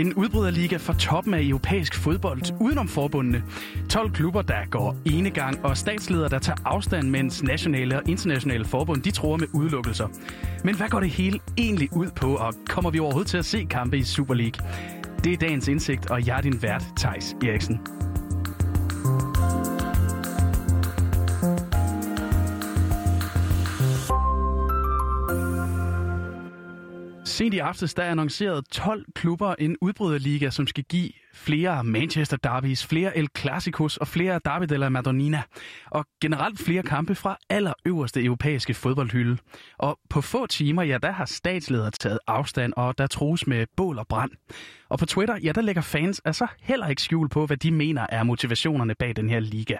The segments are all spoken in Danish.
En udbryderliga fra toppen af europæisk fodbold udenom forbundene. 12 klubber, der går enegang, og statsledere, der tager afstand, mens nationale og internationale forbund, de tror med udelukkelser. Men hvad går det hele egentlig ud på, og kommer vi overhovedet til at se kampe i Super League? Det er dagens indsigt, og jeg er din vært, Tejs Eriksen. Sent i aftes der annoncerede annonceret 12 klubber en udbryderliga, som skal give flere Manchester derbys, flere El Clasicos og flere Derby della Madonnina. Og generelt flere kampe fra allerøverste europæiske fodboldhylde. Og på få timer, ja, der har statsledere taget afstand, og der trues med bål og brand. Og på Twitter, ja, der lægger fans altså heller ikke skjul på, hvad de mener er motivationerne bag den her liga.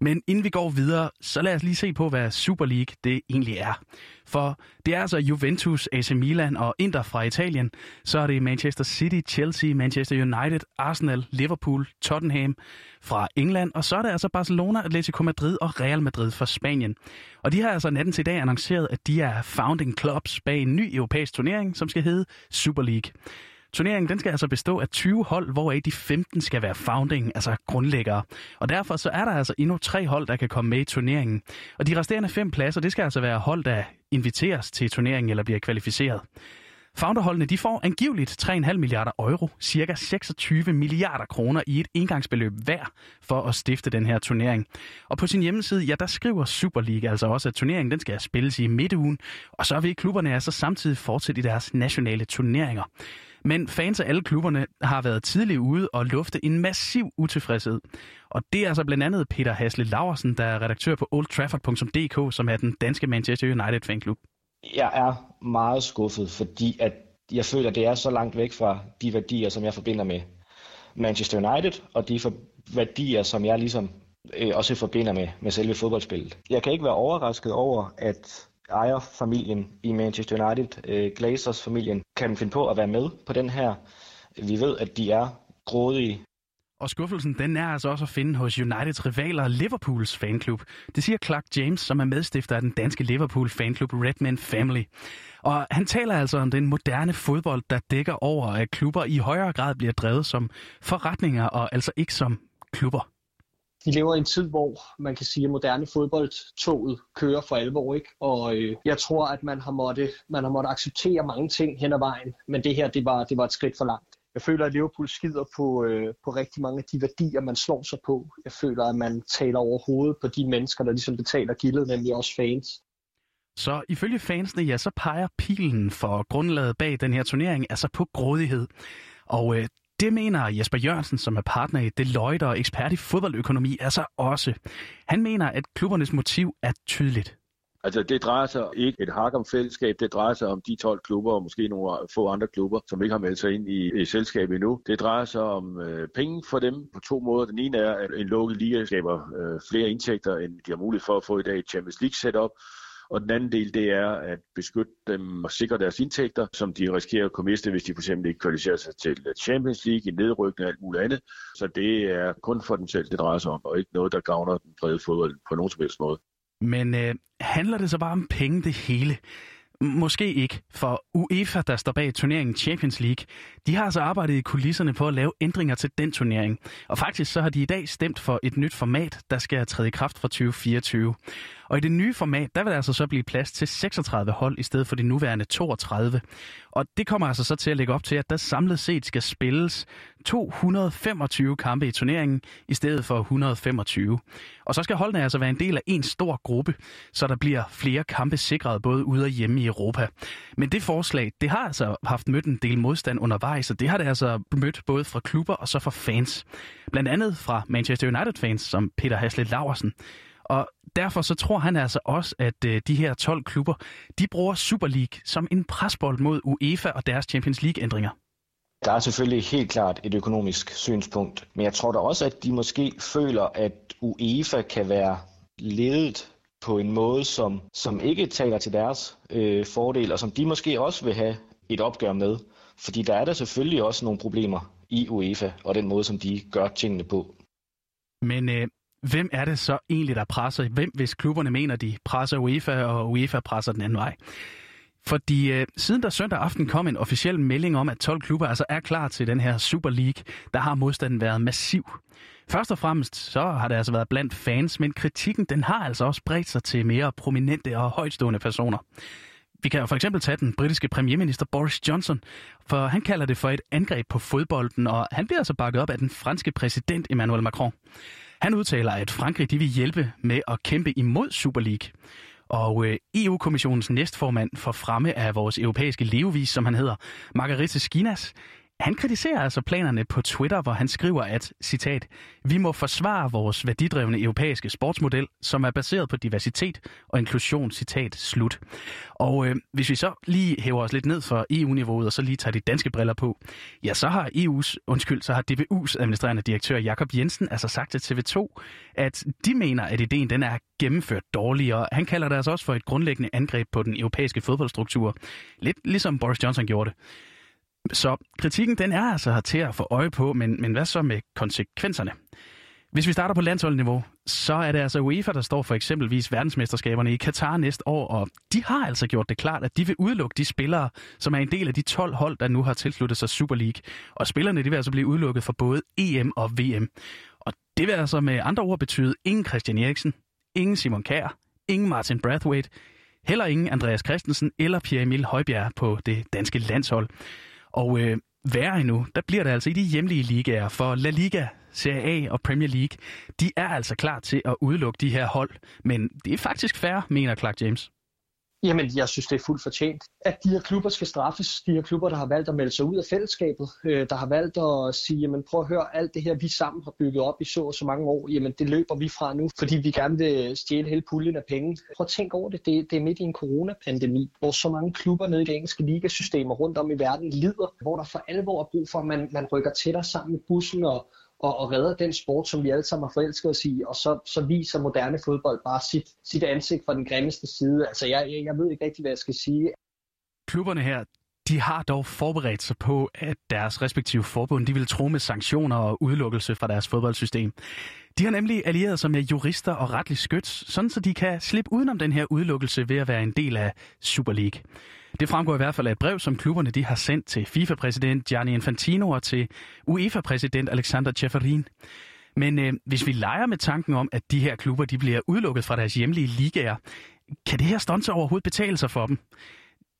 Men inden vi går videre, så lad os lige se på, hvad Super League det egentlig er. For det er altså Juventus, AC Milan og Inter fra Italien. Så er det Manchester City, Chelsea, Manchester United, Arsenal, Liverpool, Tottenham fra England. Og så er det altså Barcelona, Atletico Madrid og Real Madrid fra Spanien. Og de har altså natten til i dag annonceret, at de er founding clubs bag en ny europæisk turnering, som skal hedde Super League. Turneringen den skal altså bestå af 20 hold, hvoraf de 15 skal være founding, altså grundlæggere. Og derfor så er der altså endnu tre hold, der kan komme med i turneringen. Og de resterende fem pladser, det skal altså være hold, der inviteres til turneringen eller bliver kvalificeret. Founderholdene de får angiveligt 3,5 milliarder euro, cirka 26 milliarder kroner i et engangsbeløb hver for at stifte den her turnering. Og på sin hjemmeside, ja, der skriver Superliga altså også, at turneringen den skal spilles i midtugen, og så vil klubberne altså samtidig fortsætte i deres nationale turneringer. Men fans af alle klubberne har været tidligt ude og lufte en massiv utilfredshed. Og det er altså blandt andet Peter Hasle Laversen, der er redaktør på oldtrafford.dk, som er den danske Manchester United fanklub. Jeg er meget skuffet, fordi at jeg føler, at det er så langt væk fra de værdier, som jeg forbinder med Manchester United, og de for værdier, som jeg ligesom øh, også forbinder med, med selve fodboldspillet. Jeg kan ikke være overrasket over, at ejerfamilien i Manchester United, øh, Glazers-familien, kan finde på at være med på den her. Vi ved, at de er grådige. Og skuffelsen, den er altså også at finde hos Uniteds rivaler Liverpools fanklub. Det siger Clark James, som er medstifter af den danske Liverpool fanklub Redman Family. Og han taler altså om den moderne fodbold, der dækker over, at klubber i højere grad bliver drevet som forretninger og altså ikke som klubber de lever i en tid, hvor man kan sige, at moderne fodboldtoget kører for alvor. Ikke? Og øh, jeg tror, at man har måttet, man har måttet acceptere mange ting hen ad vejen, men det her, det var, det var et skridt for langt. Jeg føler, at Liverpool skider på, øh, på rigtig mange af de værdier, man slår sig på. Jeg føler, at man taler over hovedet på de mennesker, der ligesom betaler gildet, nemlig også fans. Så ifølge fansene, ja, så peger pilen for grundlaget bag den her turnering altså på grådighed. Og øh, det mener Jesper Jørgensen, som er partner i Deloitte og ekspert i fodboldøkonomi, altså også. Han mener, at klubbernes motiv er tydeligt. Altså det drejer sig ikke et hak om fællesskab, det drejer sig om de 12 klubber og måske nogle få andre klubber, som ikke har meldt sig ind i, i selskabet endnu. Det drejer sig om øh, penge for dem på to måder. Den ene er, at en lukket liga skaber øh, flere indtægter, end de har mulighed for at få i dag i Champions League setup. Og den anden del, det er at beskytte dem og sikre deres indtægter, som de risikerer at kunne miste, hvis de for eksempel ikke kvalificerer sig til Champions League, i nedrykning og alt muligt andet. Så det er kun for dem selv, det drejer sig om, og ikke noget, der gavner den brede fodbold på nogen som helst måde. Men øh, handler det så bare om penge det hele? Måske ikke, for UEFA, der står bag turneringen Champions League, de har altså arbejdet i kulisserne på at lave ændringer til den turnering. Og faktisk så har de i dag stemt for et nyt format, der skal træde i kraft fra 2024. Og i det nye format, der vil der altså så blive plads til 36 hold i stedet for de nuværende 32. Og det kommer altså så til at lægge op til, at der samlet set skal spilles 225 kampe i turneringen i stedet for 125. Og så skal holdene altså være en del af en stor gruppe, så der bliver flere kampe sikret både ude og hjemme i Europa. Men det forslag, det har altså haft mødt en del modstand undervejs, og det har det altså mødt både fra klubber og så fra fans. Blandt andet fra Manchester United-fans som Peter Haslet Laversen. Og derfor så tror han altså også, at øh, de her 12 klubber, de bruger Super League som en presbold mod UEFA og deres Champions League-ændringer. Der er selvfølgelig helt klart et økonomisk synspunkt, men jeg tror da også, at de måske føler, at UEFA kan være ledet på en måde, som, som ikke taler til deres øh, fordel, og som de måske også vil have et opgør med. Fordi der er der selvfølgelig også nogle problemer i UEFA, og den måde, som de gør tingene på. Men øh, hvem er det så egentlig, der presser? Hvem, hvis klubberne mener, de presser UEFA, og UEFA presser den anden vej? Fordi øh, siden der søndag aften kom en officiel melding om, at 12 klubber altså er klar til den her Super League, der har modstanden været massiv. Først og fremmest så har det altså været blandt fans, men kritikken den har altså også bredt sig til mere prominente og højtstående personer. Vi kan for eksempel tage den britiske premierminister Boris Johnson, for han kalder det for et angreb på fodbolden, og han bliver altså bakket op af den franske præsident Emmanuel Macron. Han udtaler, at Frankrig de vil hjælpe med at kæmpe imod Super League. Og øh, EU-kommissionens næstformand for fremme af vores europæiske levevis, som han hedder, Margarete Skinas, han kritiserer altså planerne på Twitter, hvor han skriver, at, citat, vi må forsvare vores værdidrevne europæiske sportsmodel, som er baseret på diversitet og inklusion, citat, slut. Og øh, hvis vi så lige hæver os lidt ned for EU-niveauet, og så lige tager de danske briller på, ja, så har EU's, undskyld, så har DBU's administrerende direktør Jakob Jensen altså sagt til TV2, at de mener, at ideen den er gennemført dårligere. Han kalder det altså også for et grundlæggende angreb på den europæiske fodboldstruktur. Lidt ligesom Boris Johnson gjorde det. Så kritikken den er altså her til at få øje på, men, men hvad så med konsekvenserne? Hvis vi starter på landsholdniveau, så er det altså UEFA, der står for eksempelvis verdensmesterskaberne i Katar næste år, og de har altså gjort det klart, at de vil udelukke de spillere, som er en del af de 12 hold, der nu har tilsluttet sig Super League. Og spillerne de vil altså blive udelukket for både EM og VM. Og det vil altså med andre ord betyde ingen Christian Eriksen, ingen Simon Kjær, ingen Martin Brathwaite, heller ingen Andreas Christensen eller Pierre Emil Højbjerg på det danske landshold. Og øh, værre endnu, der bliver det altså i de hjemlige ligaer, for La Liga, Serie A og Premier League, de er altså klar til at udelukke de her hold. Men det er faktisk fair, mener Clark James. Jamen, jeg synes, det er fuldt fortjent, at de her klubber skal straffes. De her klubber, der har valgt at melde sig ud af fællesskabet, øh, der har valgt at sige, jamen prøv at høre, alt det her, vi sammen har bygget op i så og så mange år, jamen det løber vi fra nu, fordi vi gerne vil stjæle hele puljen af penge. Prøv at tænke over det. det. Det er midt i en coronapandemi, hvor så mange klubber nede i det engelske ligasystemer rundt om i verden lider, hvor der for alvor er brug for, at man, man rykker tættere sammen med bussen og, og, og redder den sport, som vi alle sammen har forelsket os i, og så, så viser moderne fodbold bare sit, sit ansigt fra den grimmeste side. Altså, jeg, jeg, jeg ved ikke rigtig, hvad jeg skal sige. Klubberne her, de har dog forberedt sig på, at deres respektive forbund de vil tro med sanktioner og udelukkelse fra deres fodboldsystem. De har nemlig allieret sig med jurister og retlig skyts, sådan så de kan slippe udenom den her udelukkelse ved at være en del af Super League. Det fremgår i hvert fald af et brev, som klubberne de har sendt til FIFA-præsident Gianni Infantino og til UEFA-præsident Alexander Ceferin. Men øh, hvis vi leger med tanken om, at de her klubber de bliver udelukket fra deres hjemlige ligaer, kan det her stunt overhovedet betale sig for dem?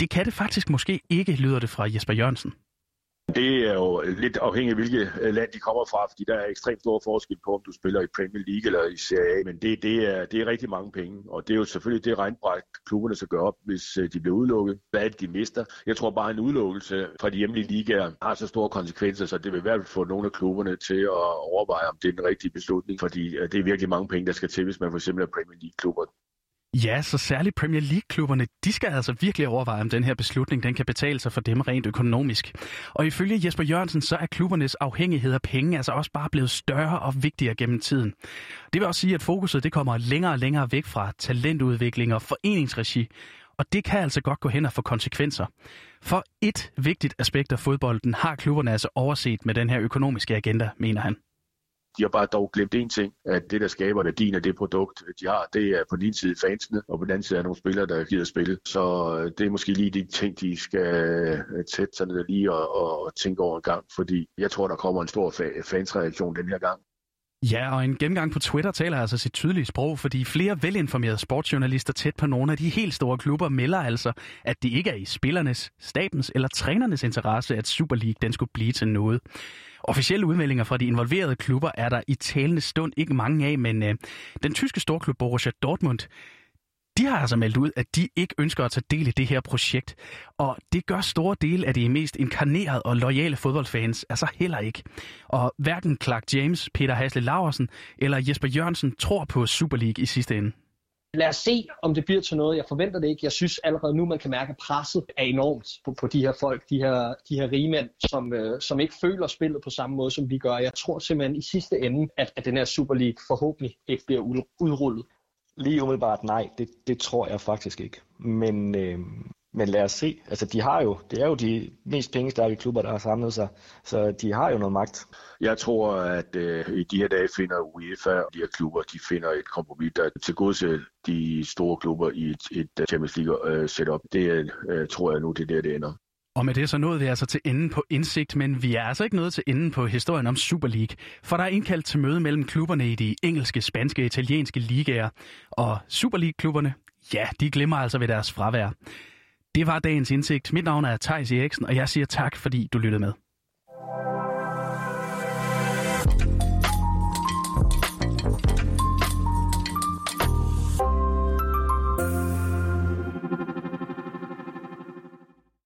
Det kan det faktisk måske ikke, lyder det fra Jesper Jørgensen. Det er jo lidt afhængigt af, hvilket øh, land de kommer fra, fordi der er ekstremt stor forskel på, om du spiller i Premier League eller i Serie A. Men det, det, er, det er rigtig mange penge, og det er jo selvfølgelig det regnbræk, klubberne skal gøre op, hvis øh, de bliver udelukket. Hvad er det, de mister? Jeg tror bare, en udelukkelse fra de hjemlige ligaer har så store konsekvenser, så det vil i hvert fald få nogle af klubberne til at overveje, om det er den rigtige beslutning, fordi øh, det er virkelig mange penge, der skal til, hvis man for eksempel er Premier League-klubber. Ja, så særligt Premier League-klubberne, de skal altså virkelig overveje, om den her beslutning den kan betale sig for dem rent økonomisk. Og ifølge Jesper Jørgensen, så er klubbernes afhængighed af penge altså også bare blevet større og vigtigere gennem tiden. Det vil også sige, at fokuset det kommer længere og længere væk fra talentudvikling og foreningsregi, og det kan altså godt gå hen og få konsekvenser. For et vigtigt aspekt af fodbolden har klubberne altså overset med den her økonomiske agenda, mener han. De har bare dog glemt en ting, at det, der skaber værdien af det produkt, de har, det er på den ene side fansene, og på den anden side er nogle spillere, der gider spille. Så øh, det er måske lige de ting, de skal øh, tætte sig ned lige og, og tænke over en gang, fordi jeg tror, der kommer en stor fansreaktion den her gang. Ja, og en gennemgang på Twitter taler altså sit tydelige sprog, fordi flere velinformerede sportsjournalister tæt på nogle af de helt store klubber melder altså, at det ikke er i spillernes, stabens eller trænernes interesse, at Super League den skulle blive til noget. Officielle udmeldinger fra de involverede klubber er der i talende stund ikke mange af, men øh, den tyske storklub Borussia Dortmund, de har altså meldt ud, at de ikke ønsker at tage del i det her projekt. Og det gør store dele af de mest inkarnerede og lojale fodboldfans altså heller ikke. Og hverken Clark James, Peter Hasle Laversen eller Jesper Jørgensen tror på Super League i sidste ende. Lad os se, om det bliver til noget. Jeg forventer det ikke. Jeg synes allerede nu, man kan mærke, at presset er enormt på, på de her folk, de her, de her rige mænd, som, øh, som ikke føler spillet på samme måde, som vi gør. Jeg tror simpelthen i sidste ende, at, at den her Super League forhåbentlig ikke bliver udrullet. Lige umiddelbart nej, det, det tror jeg faktisk ikke. Men, øh, men lad os se. Altså, de har jo, det er jo de mest pengestærke klubber, der har samlet sig, så de har jo noget magt. Jeg tror, at øh, i de her dage finder UEFA og de her klubber, de finder et kompromis, der til tilgodeser de store klubber i et, et Champions League-setup. Øh, det øh, tror jeg nu, det er der, det ender. Og med det så nåede vi altså til enden på indsigt, men vi er altså ikke nået til enden på historien om Super League. For der er indkaldt til møde mellem klubberne i de engelske, spanske og italienske ligaer. Og Super League-klubberne, ja, de glemmer altså ved deres fravær. Det var dagens indsigt. Mit navn er Thijs Eriksen, og jeg siger tak, fordi du lyttede med.